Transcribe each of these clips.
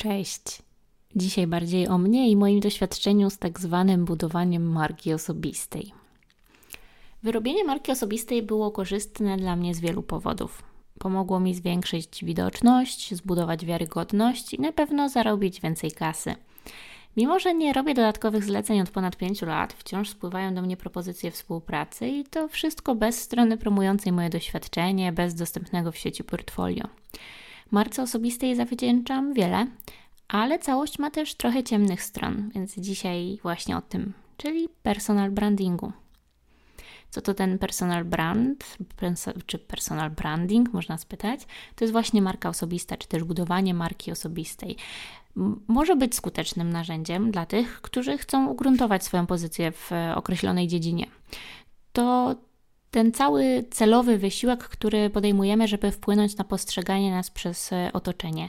Cześć. Dzisiaj bardziej o mnie i moim doświadczeniu z tak zwanym budowaniem marki osobistej. Wyrobienie marki osobistej było korzystne dla mnie z wielu powodów. Pomogło mi zwiększyć widoczność, zbudować wiarygodność i na pewno zarobić więcej kasy. Mimo, że nie robię dodatkowych zleceń od ponad 5 lat, wciąż spływają do mnie propozycje współpracy i to wszystko bez strony promującej moje doświadczenie, bez dostępnego w sieci portfolio. Marce osobistej zawdzięczam wiele, ale całość ma też trochę ciemnych stron, więc dzisiaj właśnie o tym, czyli personal brandingu. Co to ten personal brand, czy personal branding, można spytać? To jest właśnie marka osobista, czy też budowanie marki osobistej. Może być skutecznym narzędziem dla tych, którzy chcą ugruntować swoją pozycję w określonej dziedzinie. To ten cały celowy wysiłek, który podejmujemy, żeby wpłynąć na postrzeganie nas przez e, otoczenie.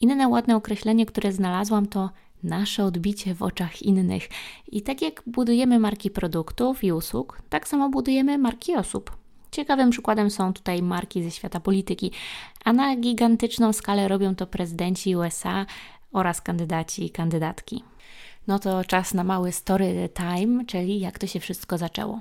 Inne ładne określenie, które znalazłam, to nasze odbicie w oczach innych. I tak jak budujemy marki produktów i usług, tak samo budujemy marki osób. Ciekawym przykładem są tutaj marki ze świata polityki, a na gigantyczną skalę robią to prezydenci USA oraz kandydaci i kandydatki. No to czas na mały story time, czyli jak to się wszystko zaczęło.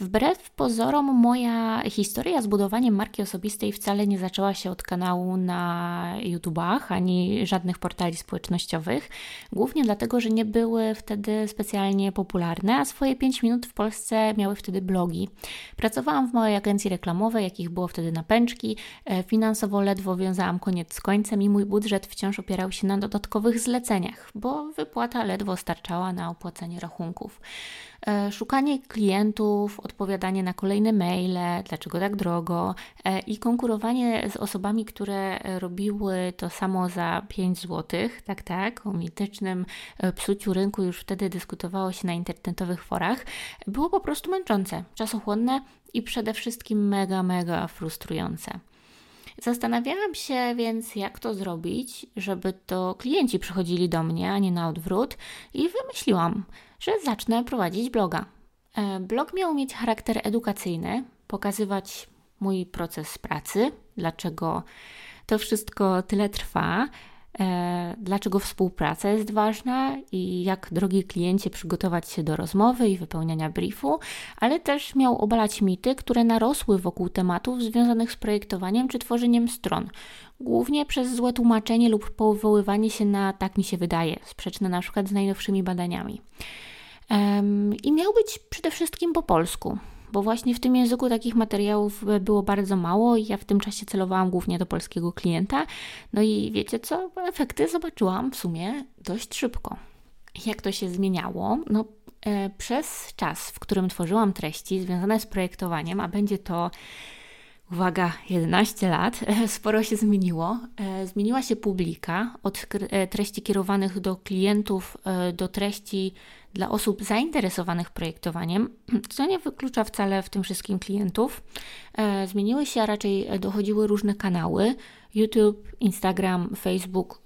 Wbrew pozorom, moja historia z budowaniem marki osobistej wcale nie zaczęła się od kanału na YouTubach ani żadnych portali społecznościowych. Głównie dlatego, że nie były wtedy specjalnie popularne, a swoje 5 minut w Polsce miały wtedy blogi. Pracowałam w małej agencji reklamowej, jakich było wtedy na pęczki. E, finansowo ledwo wiązałam koniec z końcem i mój budżet wciąż opierał się na dodatkowych zleceniach, bo wypłata ledwo starczała na opłacenie rachunków. E, szukanie klientów, odpowiadanie na kolejne maile, dlaczego tak drogo e, i konkurowanie z osobami, które robiły to samo za 5 zł, tak, tak, o mitycznym e, psuciu rynku już wtedy dyskutowało się na internetowych forach, było po prostu męczące, czasochłonne i przede wszystkim mega, mega frustrujące. Zastanawiałam się więc, jak to zrobić, żeby to klienci przychodzili do mnie, a nie na odwrót, i wymyśliłam, że zacznę prowadzić bloga. E, blog miał mieć charakter edukacyjny, pokazywać mój proces pracy, dlaczego to wszystko tyle trwa, dlaczego współpraca jest ważna i jak, drogi kliencie, przygotować się do rozmowy i wypełniania briefu, ale też miał obalać mity, które narosły wokół tematów związanych z projektowaniem czy tworzeniem stron, głównie przez złe tłumaczenie lub powoływanie się na tak mi się wydaje, sprzeczne na przykład z najnowszymi badaniami. I miał być przede wszystkim po polsku bo właśnie w tym języku takich materiałów było bardzo mało i ja w tym czasie celowałam głównie do polskiego klienta. No i wiecie co? Efekty zobaczyłam w sumie dość szybko. Jak to się zmieniało? No, e, przez czas, w którym tworzyłam treści związane z projektowaniem, a będzie to uwaga, 11 lat, sporo się zmieniło. E, zmieniła się publika od e, treści kierowanych do klientów e, do treści dla osób zainteresowanych projektowaniem, co nie wyklucza wcale w tym wszystkim klientów. Zmieniły się, a raczej dochodziły różne kanały: YouTube, Instagram, Facebook,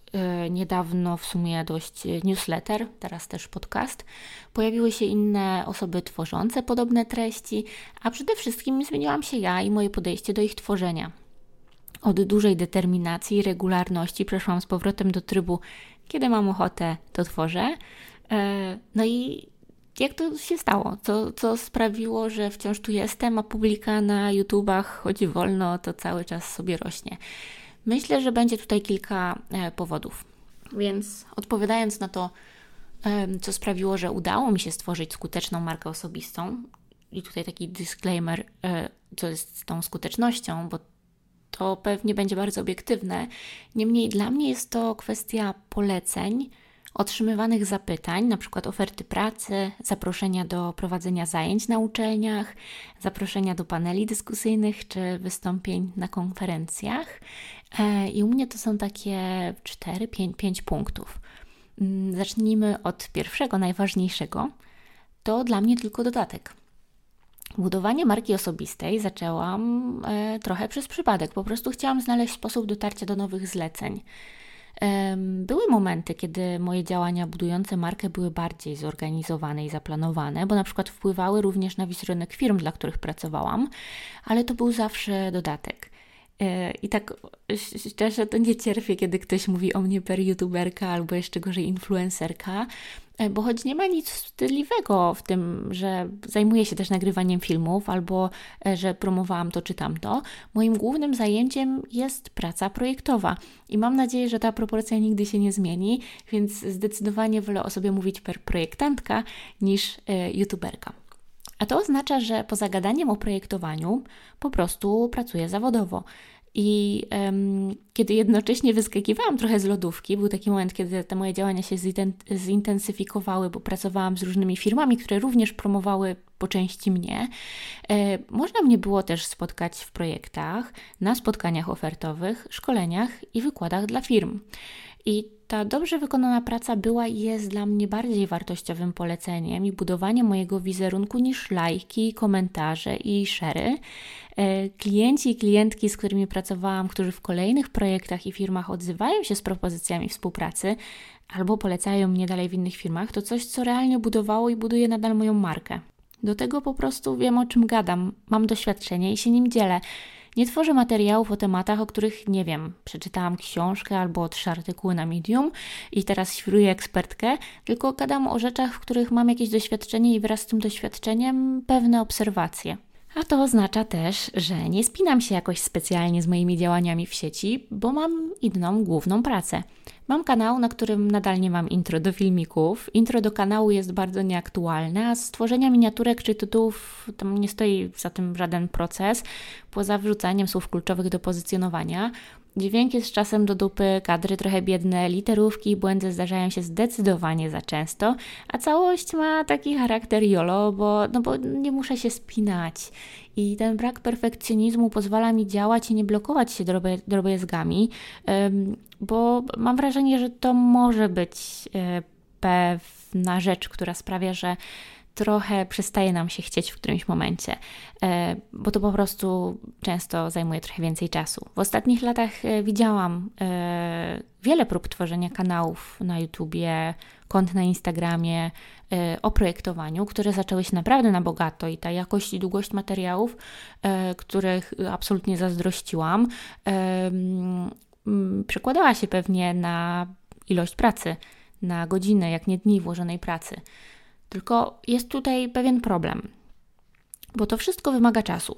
niedawno w sumie dość newsletter, teraz też podcast. Pojawiły się inne osoby tworzące podobne treści, a przede wszystkim zmieniłam się ja i moje podejście do ich tworzenia. Od dużej determinacji i regularności przeszłam z powrotem do trybu, kiedy mam ochotę, to tworzę. E, no i jak to się stało? Co, co sprawiło, że wciąż tu jestem, a publika na YouTubach chodzi wolno, to cały czas sobie rośnie. Myślę, że będzie tutaj kilka e, powodów. Więc odpowiadając na to, co sprawiło, że udało mi się stworzyć skuteczną markę osobistą, i tutaj taki disclaimer, e, co jest z tą skutecznością, bo to pewnie będzie bardzo obiektywne. Niemniej dla mnie jest to kwestia poleceń, otrzymywanych zapytań, na przykład oferty pracy, zaproszenia do prowadzenia zajęć na uczelniach, zaproszenia do paneli dyskusyjnych czy wystąpień na konferencjach. E, I u mnie to są takie 4-5 punktów. Mm, zacznijmy od pierwszego, najważniejszego. To dla mnie tylko dodatek. Budowanie marki osobistej zaczęłam e, trochę przez przypadek. Po prostu chciałam znaleźć sposób dotarcia do nowych zleceń. Były momenty, kiedy moje działania budujące markę były bardziej zorganizowane i zaplanowane, bo na przykład wpływały również na wizerunek firm, dla których pracowałam, ale to był zawsze dodatek. E, I tak szczerze to nie cierpię, kiedy ktoś mówi o mnie per youtuberka albo jeszcze gorzej influencerka, e, bo choć nie ma nic wstydliwego w tym, że zajmuję się też nagrywaniem filmów albo e, że promowałam to czy tamto, moim głównym zajęciem jest praca projektowa i mam nadzieję, że ta proporcja nigdy się nie zmieni, więc zdecydowanie wolę o sobie mówić per projektantka niż youtuberka. A to oznacza, że poza gadaniem o projektowaniu po prostu pracuję zawodowo. I um, kiedy jednocześnie wyskakiwałam trochę z lodówki, był taki moment, kiedy te moje działania się zintensyfikowały, bo pracowałam z różnymi firmami, które również promowały po części mnie. E, można mnie było też spotkać w projektach, na spotkaniach ofertowych, szkoleniach i wykładach dla firm. I ta dobrze wykonana praca była i jest dla mnie bardziej wartościowym poleceniem i budowaniem mojego wizerunku niż lajki, komentarze i szery. E, klienci i klientki, z którymi pracowałam, którzy w kolejnych projektach i firmach odzywają się z propozycjami współpracy albo polecają mnie dalej w innych firmach, to coś, co realnie budowało i buduje nadal moją markę. Do tego po prostu wiem, o czym gadam, mam doświadczenie i się nim dzielę. Nie tworzę materiałów o tematach, o których nie wiem. Przeczytałam książkę albo trzy artykuły na Medium i teraz świruję ekspertkę, tylko gadam o rzeczach, w których mam jakieś doświadczenie i wraz z tym doświadczeniem pewne obserwacje. A to oznacza też, że nie spinam się jakoś specjalnie z moimi działaniami w sieci, bo mam inną główną pracę. Mam kanał, na którym nadal nie mam intro do filmików. Intro do kanału jest bardzo nieaktualne, a stworzenia miniaturek czy tytułów tam nie stoi za tym żaden proces, poza wrzucaniem słów kluczowych do pozycjonowania. Dźwięk jest czasem do dupy, kadry trochę biedne, literówki i błędy zdarzają się zdecydowanie za często, a całość ma taki charakter jolo, bo, no bo nie muszę się spinać. I ten brak perfekcjonizmu pozwala mi działać i nie blokować się drobiazgami, bo mam wrażenie, że to może być e, pewna rzecz, która sprawia, że trochę przestaje nam się chcieć w którymś momencie, e, bo to po prostu często zajmuje trochę więcej czasu. W ostatnich latach e, widziałam e, wiele prób tworzenia kanałów na YouTubie, kont na Instagramie o projektowaniu, które zaczęły się naprawdę na bogato i ta jakość i długość materiałów, których absolutnie zazdrościłam, przekładała się pewnie na ilość pracy, na godziny, jak nie dni włożonej pracy. Tylko jest tutaj pewien problem, bo to wszystko wymaga czasu.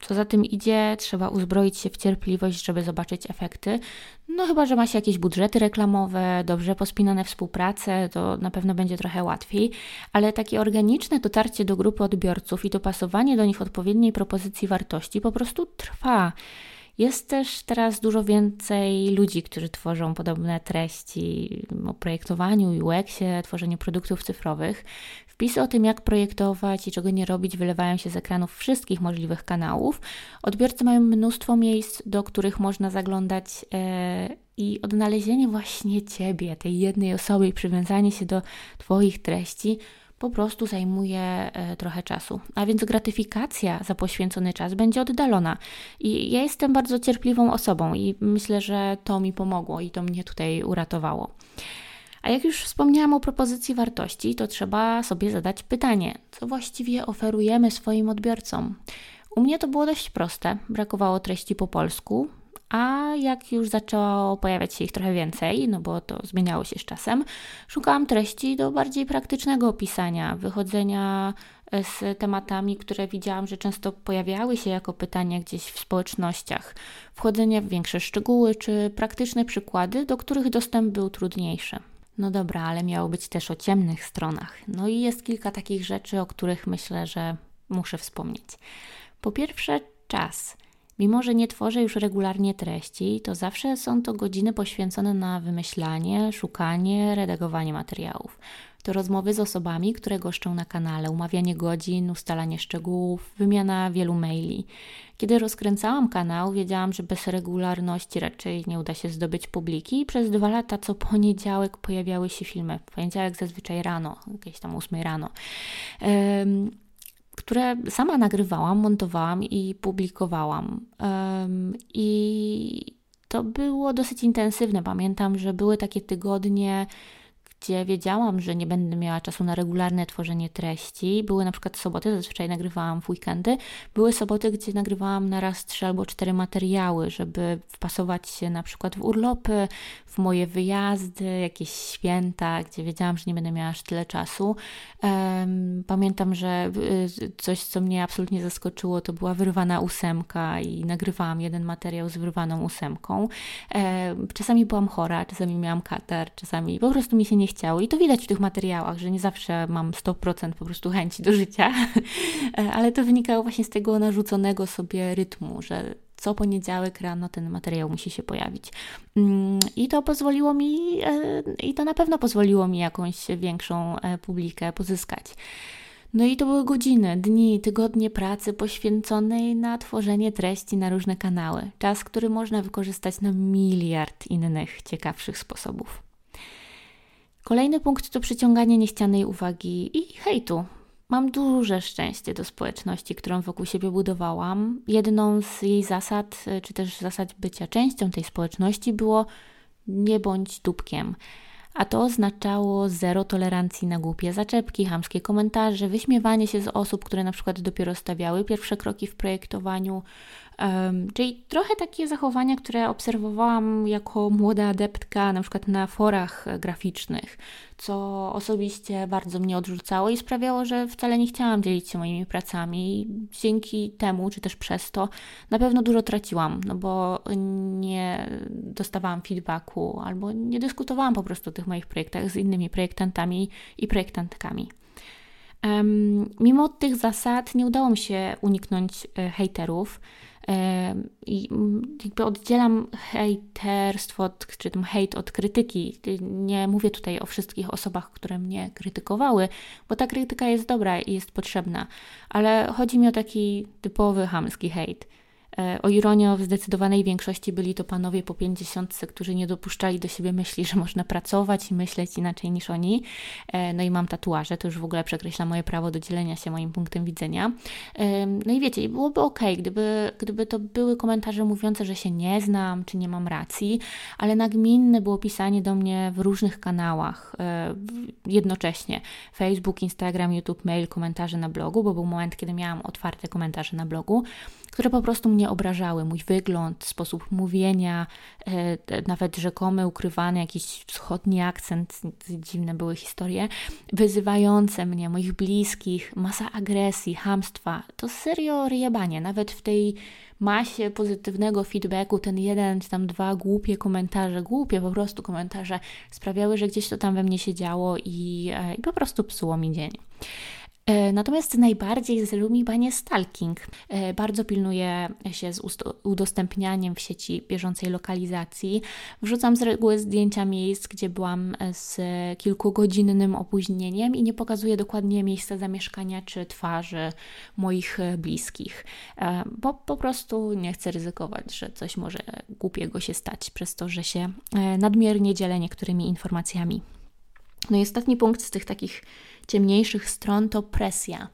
Co za tym idzie, trzeba uzbroić się w cierpliwość, żeby zobaczyć efekty. No chyba, że ma się jakieś budżety reklamowe, dobrze pospinane współprace, to na pewno będzie trochę łatwiej, ale takie organiczne dotarcie do grupy odbiorców i dopasowanie do nich odpowiedniej propozycji wartości po prostu trwa. Jest też teraz dużo więcej ludzi, którzy tworzą podobne treści o projektowaniu, UX-ie, tworzeniu produktów cyfrowych. Wpisy o tym, jak projektować i czego nie robić, wylewają się z ekranów wszystkich możliwych kanałów. Odbiorcy mają mnóstwo miejsc, do których można zaglądać e, i odnalezienie właśnie Ciebie, tej jednej osoby i przywiązanie się do Twoich treści po prostu zajmuje e, trochę czasu. A więc gratyfikacja za poświęcony czas będzie oddalona. I ja jestem bardzo cierpliwą osobą i myślę, że to mi pomogło i to mnie tutaj uratowało. A jak już wspomniałam o propozycji wartości, to trzeba sobie zadać pytanie, co właściwie oferujemy swoim odbiorcom. U mnie to było dość proste. Brakowało treści po polsku, a jak już zaczęło pojawiać się ich trochę więcej, no bo to zmieniało się z czasem, szukałam treści do bardziej praktycznego opisania, wychodzenia e, z tematami, które widziałam, że często pojawiały się jako pytania gdzieś w społecznościach, wchodzenie w większe szczegóły czy praktyczne przykłady, do których dostęp był trudniejszy. No dobra, ale miało być też o ciemnych stronach. No i jest kilka takich rzeczy, o których myślę, że muszę wspomnieć. Po pierwsze, czas. Mimo, że nie tworzę już regularnie treści, to zawsze są to godziny poświęcone na wymyślanie, szukanie, redagowanie materiałów. To rozmowy z osobami, które goszczą na kanale, umawianie godzin, ustalanie szczegółów, wymiana wielu maili. Kiedy rozkręcałam kanał, wiedziałam, że bez regularności raczej nie uda się zdobyć publiki i przez dwa lata co poniedziałek pojawiały się filmy. W poniedziałek zazwyczaj rano, jakieś tam ósmej rano które sama nagrywałam, montowałam i publikowałam. I to było dosyć intensywne. Pamiętam, że były takie tygodnie, gdzie wiedziałam, że nie będę miała czasu na regularne tworzenie treści. Były na przykład soboty, zazwyczaj nagrywałam w weekendy. Były soboty, gdzie nagrywałam na raz trzy albo cztery materiały, żeby wpasować się na przykład w urlopy, w moje wyjazdy, jakieś święta, gdzie wiedziałam, że nie będę miała aż tyle czasu. Pamiętam, że y, coś, co mnie absolutnie zaskoczyło, to była wyrwana ósemka i nagrywałam jeden materiał z wyrwaną ósemką. Czasami byłam chora, czasami miałam katar, czasami po prostu mi się nie chciało i to widać w tych materiałach, że nie zawsze mam 100% po prostu chęci do życia, ale to wynikało właśnie z tego narzuconego sobie rytmu, że co poniedziałek rano ten materiał musi się pojawić. Mm, I to pozwoliło mi, e, i to na pewno pozwoliło mi jakąś większą e, publikę pozyskać. No i to były godziny, dni, tygodnie pracy poświęconej na tworzenie treści na różne kanały. Czas, który można wykorzystać na miliard innych ciekawszych sposobów. Kolejny punkt to przyciąganie niechcianej uwagi i hejtu. Mam duże szczęście do społeczności, którą wokół siebie budowałam. Jedną z jej zasad, czy też zasad bycia częścią tej społeczności było nie bądź dupkiem a to oznaczało zero tolerancji na głupie zaczepki, hamskie komentarze, wyśmiewanie się z osób, które na przykład dopiero stawiały pierwsze kroki w projektowaniu, czyli trochę takie zachowania, które obserwowałam jako młoda adeptka, na przykład na forach graficznych, co osobiście bardzo mnie odrzucało i sprawiało, że wcale nie chciałam dzielić się moimi pracami. Dzięki temu, czy też przez to, na pewno dużo traciłam, no bo nie dostawałam feedbacku albo nie dyskutowałam po prostu o tych moich projektach z innymi projektantami i projektantkami. Mimo tych zasad nie udało mi się uniknąć e, hejterów. I jakby oddzielam hejterstwo, czy tam hejt od krytyki. Nie mówię tutaj o wszystkich osobach, które mnie krytykowały, bo ta krytyka jest dobra i jest potrzebna, ale chodzi mi o taki typowy hamski hejt. E, o ironię, w zdecydowanej większości byli to panowie po pięćdziesiątce, którzy nie dopuszczali do siebie myśli, że można pracować i myśleć inaczej niż oni. E, no i mam tatuaże, to już w ogóle przekreśla moje prawo do dzielenia się moim punktem widzenia. E, no i wiecie, byłoby ok, gdyby, gdyby to były komentarze mówiące, że się nie znam, czy nie mam racji, ale nagminne było pisanie do mnie w różnych kanałach jednocześnie. Facebook, Instagram, YouTube, mail, komentarze na blogu, bo był moment, kiedy miałam otwarte komentarze na blogu które po prostu mnie obrażały. Mój wygląd, sposób mówienia, e, nawet rzekomy, ukrywany jakiś wschodni akcent, dziwne były historie, wyzywające mnie, moich bliskich, masa agresji, hamstwa. To serio ryjebanie. Nawet w tej masie pozytywnego feedbacku ten jeden czy tam dwa głupie komentarze, głupie po prostu komentarze sprawiały, że gdzieś to tam we mnie się działo i, e, i po prostu psuło mi dzień. E, natomiast najbardziej zrył mi banie stalking. E, bardzo pilnuję się z udostępnianiem w sieci bieżącej lokalizacji. Wrzucam z reguły zdjęcia miejsc, gdzie byłam z kilkugodzinnym opóźnieniem i nie pokazuję dokładnie miejsca zamieszkania czy twarzy moich bliskich, e, bo po prostu nie chcę ryzykować, że coś może głupiego się stać przez to, że się nadmiernie dzielę niektórymi informacjami. No i ostatni punkt z tych takich ciemniejszych stron to presja.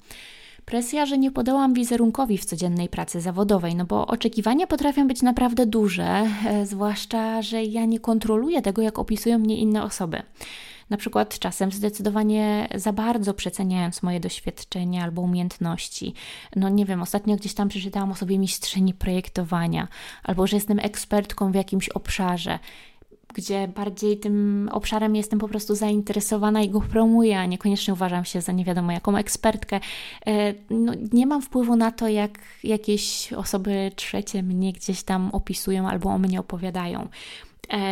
Presja, że nie podałam wizerunkowi w codziennej pracy zawodowej, no bo oczekiwania potrafią być naprawdę duże, e, zwłaszcza, że ja nie kontroluję tego, jak opisują mnie inne osoby. Na przykład czasem zdecydowanie za bardzo przeceniając moje doświadczenia albo umiejętności. No nie wiem, ostatnio gdzieś tam przeczytałam o sobie mistrzyni projektowania, albo że jestem ekspertką w jakimś obszarze gdzie bardziej tym obszarem jestem po prostu zainteresowana i go promuję, a niekoniecznie uważam się za nie wiadomo jaką ekspertkę. E, no, nie mam wpływu na to, jak jakieś osoby trzecie mnie gdzieś tam opisują albo o mnie opowiadają.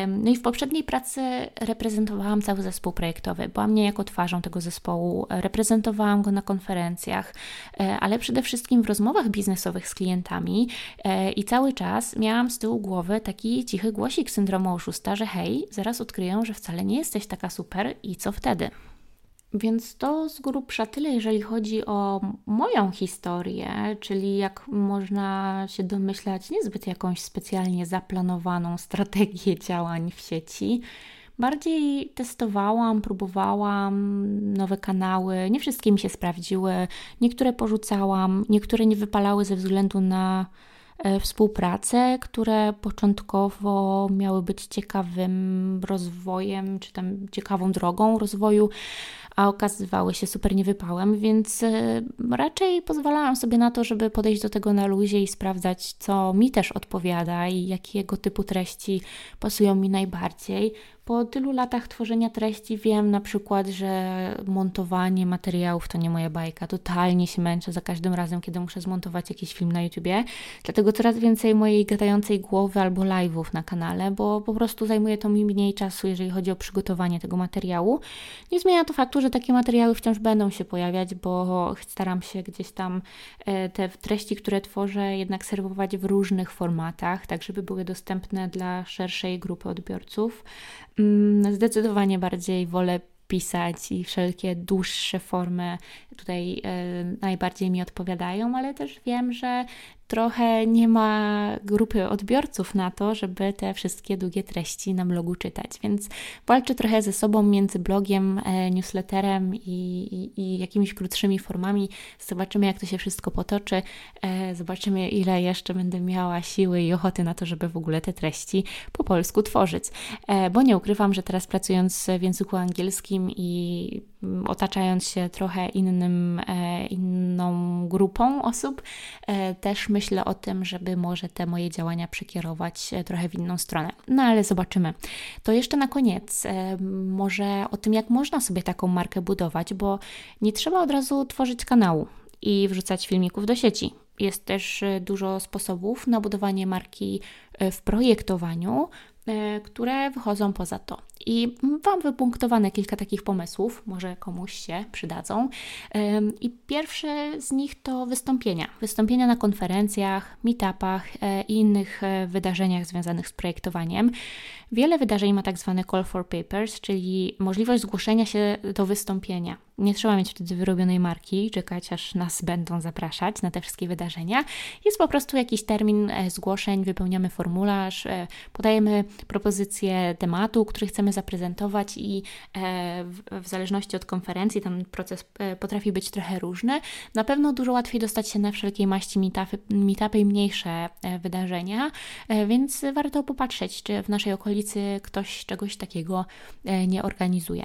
No i w poprzedniej pracy reprezentowałam cały zespół projektowy. Byłam niejako twarzą tego zespołu, reprezentowałam go na konferencjach, e, ale przede wszystkim w rozmowach biznesowych z klientami e, i cały czas miałam z tyłu głowy taki cichy głosik syndromu oszusta, że hej, zaraz odkryję, że wcale nie jesteś taka super i co wtedy? Więc to z grubsza tyle, jeżeli chodzi o moją historię, czyli jak można się domyślać, niezbyt jakąś specjalnie zaplanowaną strategię działań w sieci. Bardziej testowałam, próbowałam nowe kanały. Nie wszystkie mi się sprawdziły, niektóre porzucałam, niektóre nie wypalały ze względu na e, współprace, które początkowo miały być ciekawym rozwojem, czy tam ciekawą drogą rozwoju, a okazywały się super niewypałem, więc e, raczej pozwalałam sobie na to, żeby podejść do tego na luzie i sprawdzać, co mi też odpowiada i jakiego typu treści pasują mi najbardziej, po tylu latach tworzenia treści wiem na przykład, że montowanie materiałów to nie moja bajka. Totalnie się męczę za każdym razem, kiedy muszę zmontować jakiś film na YouTubie. Dlatego coraz więcej mojej gadającej głowy albo live'ów na kanale, bo po prostu zajmuje to mi mniej czasu, jeżeli chodzi o przygotowanie tego materiału. Nie zmienia to faktu, że takie materiały wciąż będą się pojawiać, bo staram się gdzieś tam e, te treści, które tworzę, jednak serwować w różnych formatach, tak żeby były dostępne dla szerszej grupy odbiorców. Mm, zdecydowanie bardziej wolę pisać i wszelkie dłuższe formy tutaj e, najbardziej mi odpowiadają, ale też wiem, że trochę nie ma grupy odbiorców na to, żeby te wszystkie długie treści na blogu czytać. Więc walczę trochę ze sobą między blogiem, e, newsletterem i, i, i jakimiś krótszymi formami. Zobaczymy, jak to się wszystko potoczy. E, zobaczymy, ile jeszcze będę miała siły i ochoty na to, żeby w ogóle te treści po polsku tworzyć. E, bo nie ukrywam, że teraz pracując w języku angielskim i otaczając się trochę innym, inną grupą osób, też myślę, o tym, żeby może te moje działania przekierować e, trochę w inną stronę. No ale zobaczymy. To jeszcze na koniec, e, może o tym, jak można sobie taką markę budować, bo nie trzeba od razu tworzyć kanału i wrzucać filmików do sieci. Jest też e, dużo sposobów na budowanie marki w projektowaniu, które wychodzą poza to. I mam wypunktowane kilka takich pomysłów, może komuś się przydadzą. I pierwszy z nich to wystąpienia. Wystąpienia na konferencjach, meetupach e, i innych e, wydarzeniach związanych z projektowaniem. Wiele wydarzeń ma tak zwane call for papers, czyli możliwość zgłoszenia się do wystąpienia. Nie trzeba mieć wtedy wyrobionej marki, czekać aż nas będą zapraszać na te wszystkie wydarzenia. Jest po prostu jakiś termin e, zgłoszeń, wypełniamy formularz, podajemy propozycję tematu, który chcemy zaprezentować i e, w zależności od konferencji ten proces e, potrafi być trochę różny. Na pewno dużo łatwiej dostać się na wszelkiej maści meetupy, meetupy i mniejsze e, wydarzenia, więc warto popatrzeć, czy w naszej okolicy ktoś czegoś takiego nie organizuje.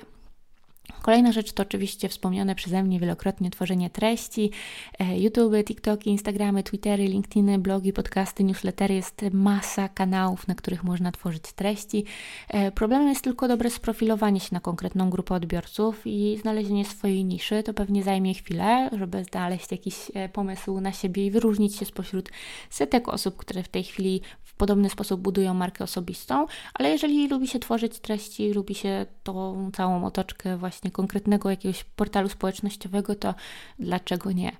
Kolejna rzecz to oczywiście wspomniane przeze mnie wielokrotnie tworzenie treści. E, YouTube, TikToki, Instagramy, Twittery, LinkedIny, blogi, podcasty, newslettery. Jest masa kanałów, na których można tworzyć treści. E, problemem jest tylko dobre sprofilowanie się na konkretną grupę odbiorców i znalezienie swojej niszy. To pewnie zajmie chwilę, żeby znaleźć jakiś e, pomysł na siebie i wyróżnić się spośród setek osób, które w tej chwili podobny sposób budują markę osobistą. Ale jeżeli lubi się tworzyć treści, lubi się tą całą otoczkę właśnie konkretnego jakiegoś portalu społecznościowego, to dlaczego nie?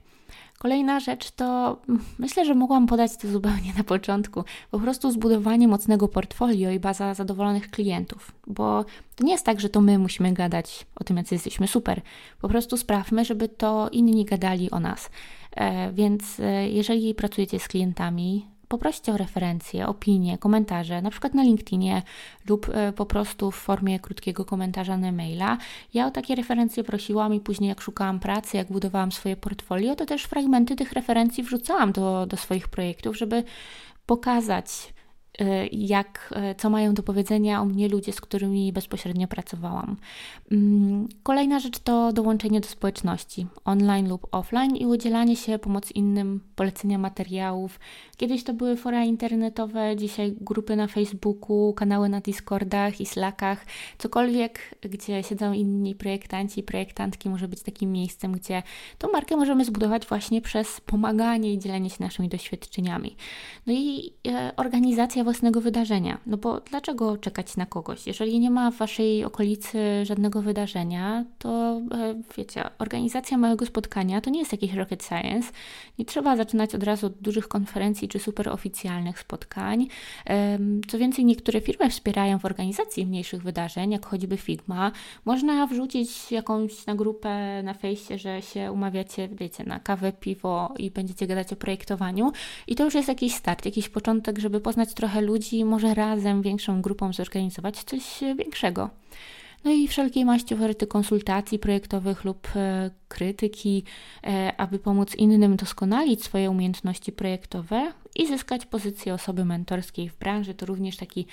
Kolejna rzecz to myślę, że mogłam podać to zupełnie na początku. Po prostu zbudowanie mocnego portfolio i baza zadowolonych klientów. Bo to nie jest tak, że to my musimy gadać o tym, jacy jesteśmy super. Po prostu sprawmy, żeby to inni gadali o nas. E, więc e, jeżeli pracujecie z klientami, poproście o referencje, opinie, komentarze, na przykład na LinkedInie lub e, po prostu w formie krótkiego komentarza na maila. Ja o takie referencje prosiłam i później jak szukałam pracy, jak budowałam swoje portfolio, to też fragmenty tych referencji wrzucałam do, do swoich projektów, żeby pokazać, jak, y, co mają do powiedzenia o mnie ludzie, z którymi bezpośrednio pracowałam. Mm, kolejna rzecz to dołączenie do społeczności online lub offline i udzielanie się pomoc innym, polecenia materiałów. Kiedyś to były fora internetowe, dzisiaj grupy na Facebooku, kanały na Discordach i Slackach, cokolwiek, gdzie siedzą inni projektanci i projektantki, może być takim miejscem, gdzie tą markę możemy zbudować właśnie przez pomaganie i dzielenie się naszymi doświadczeniami. No i e, własnego wydarzenia. No bo dlaczego czekać na kogoś? Jeżeli nie ma w Waszej okolicy żadnego wydarzenia, to e, wiecie, organizacja małego spotkania to nie jest jakiś rocket science. Nie trzeba zaczynać od razu od dużych konferencji czy super oficjalnych spotkań. Co więcej, niektóre firmy wspierają w organizacji mniejszych wydarzeń, jak choćby Figma. Można wrzucić jakąś na grupę na fejsie, że się umawiacie, wiecie, na kawę, piwo i będziecie gadać o projektowaniu. I to już jest jakiś start, jakiś początek, żeby poznać trochę trochę ludzi może razem, większą grupą zorganizować coś większego. No i wszelkiej maści oferty konsultacji projektowych lub e, krytyki, e, aby pomóc innym doskonalić swoje umiejętności projektowe i zyskać pozycję osoby mentorskiej w branży. To również taki,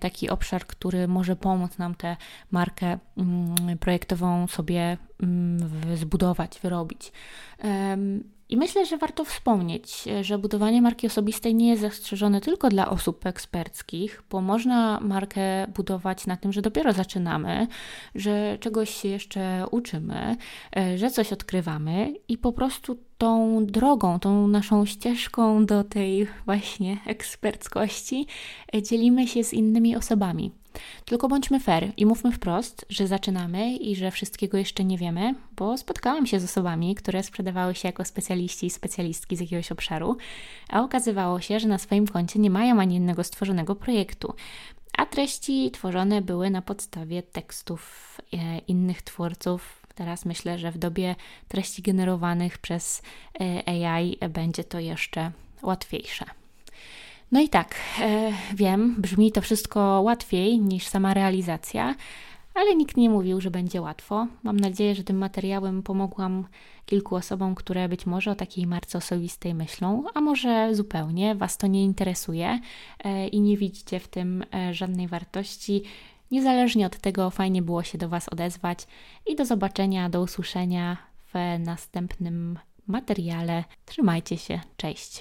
taki obszar, który może pomóc nam tę markę mm, projektową sobie mm, zbudować, wyrobić. I myślę, że warto wspomnieć, że budowanie marki osobistej nie jest zastrzeżone tylko dla osób eksperckich, bo można markę budować na tym, że dopiero zaczynamy, że czegoś się jeszcze uczymy, e, że coś odkrywamy i po prostu tą drogą, tą naszą ścieżką do tej właśnie eksperckości e, dzielimy się z innymi osobami. Tylko bądźmy fair i mówmy wprost, że zaczynamy i że wszystkiego jeszcze nie wiemy, bo spotkałam się z osobami, które sprzedawały się jako specjaliści i specjalistki z jakiegoś obszaru, a okazywało się, że na swoim koncie nie mają ani jednego stworzonego projektu. A treści tworzone były na podstawie tekstów e, innych twórców, Teraz myślę, że w dobie treści generowanych przez e, AI będzie to jeszcze łatwiejsze. No i tak, e, wiem, brzmi to wszystko łatwiej niż sama realizacja, ale nikt nie mówił, że będzie łatwo. Mam nadzieję, że tym materiałem pomogłam kilku osobom, które być może o takiej marce osobistej myślą, a może zupełnie Was to nie interesuje e, i nie widzicie w tym e, żadnej wartości. Niezależnie od tego, fajnie było się do Was odezwać i do zobaczenia, do usłyszenia w następnym materiale. Trzymajcie się, cześć.